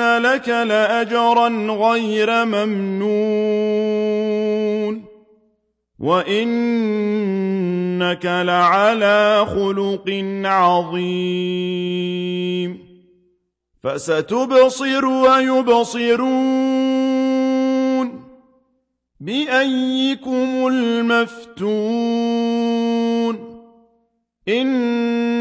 لك لأجرا غير ممنون وإنك لعلى خلق عظيم فستبصر ويبصرون بأيكم المفتون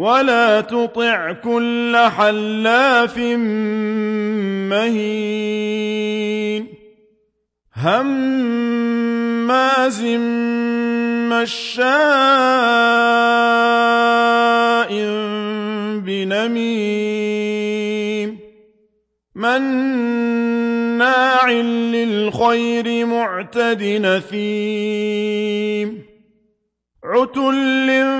ولا تطع كل حلاف مهين هماز مشاء بنميم مناع للخير معتد نثيم عتل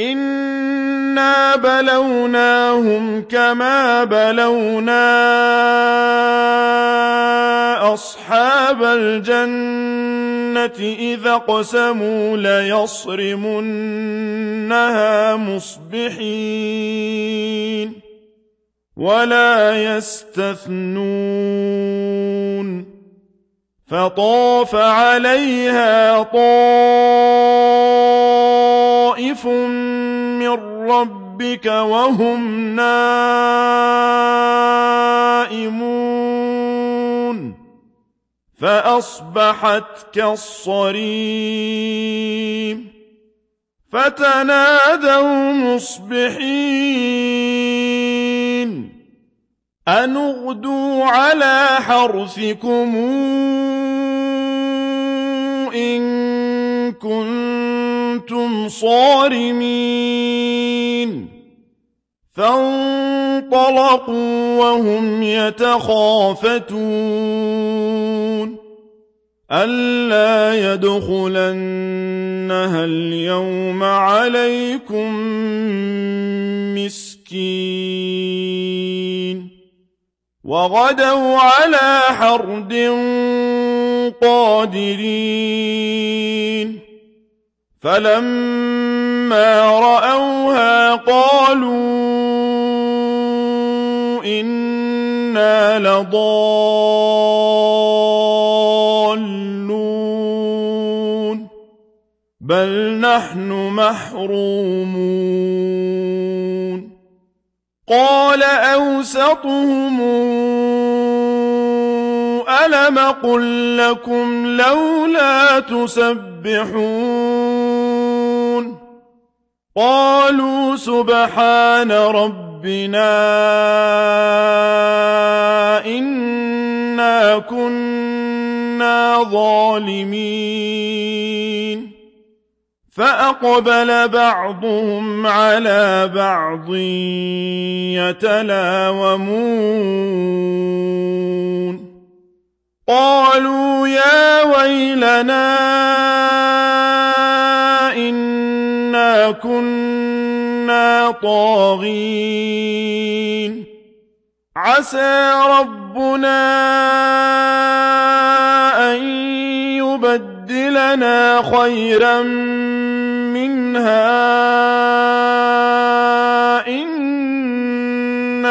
إنا بلوناهم كما بلونا أصحاب الجنة إذا قسموا ليصرمنها مصبحين ولا يستثنون فطاف عليها طائف ربك وهم نائمون. فأصبحت كالصريم. فتنادوا مصبحين. أن اغدوا على حرثكم إن كنتم صارمين. فانطلقوا وهم يتخافتون. ألا يدخلنها اليوم عليكم مسكين. وغدوا على حرد قادرين. فلما رأوها قالوا إنا لضالون بل نحن محرومون. قال أوسطهم ألم قل لكم لولا تسبحون؟ قالوا سبحان ربنا إنا كنا ظالمين. فأقبل بعضهم على بعض يتلاومون. قالوا يا ويلنا كنا طاغين. عسى ربنا أن يبدلنا خيرا منها. إنا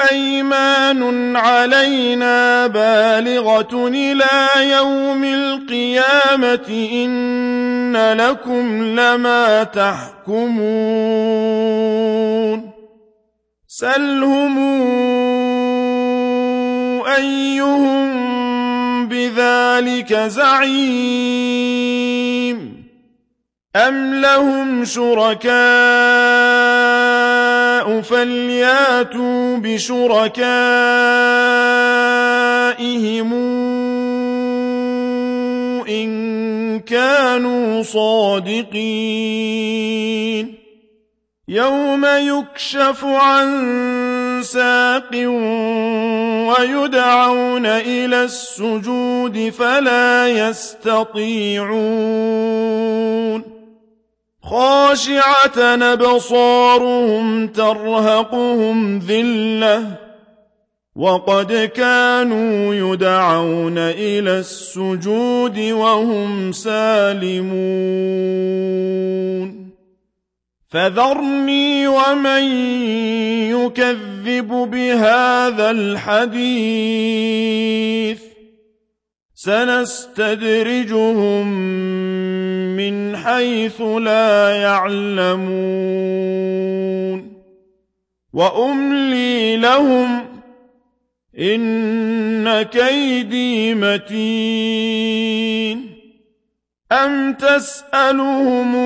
أيمان علينا بالغة إلى يوم القيامة إن لكم لما تحكمون. سلهم أيهم بذلك زعيم. أم لهم شركاء فلياتوا بشركائهم إن كانوا صادقين. يوم يكشف عن ساق ويدعون إلى السجود فلا يستطيعون. خاشعة أبصارهم ترهقهم ذلة وقد كانوا يدعون إلى السجود وهم سالمون. فذرني ومن يكذب بهذا الحديث سنستدرجهم حيث لا يعلمون وأملي لهم إن كيدي متين أم تسألهم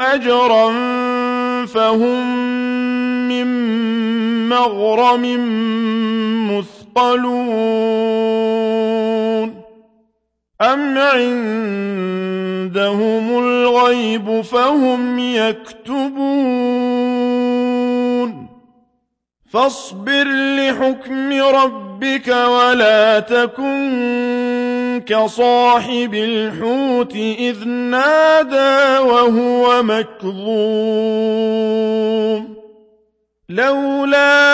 أجرا فهم من مغرم مثقلون أم عندهم الغيب فهم يكتبون فاصبر لحكم ربك ولا تكن كصاحب الحوت إذ نادى وهو مكظوم لولا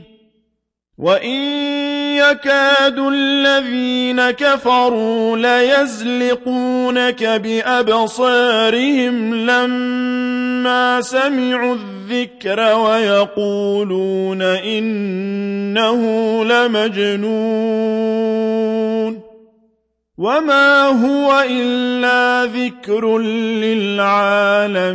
وإن يكاد الذين كفروا ليزلقونك بأبصارهم لما سمعوا الذكر ويقولون إنه لمجنون وما هو إلا ذكر للعالمين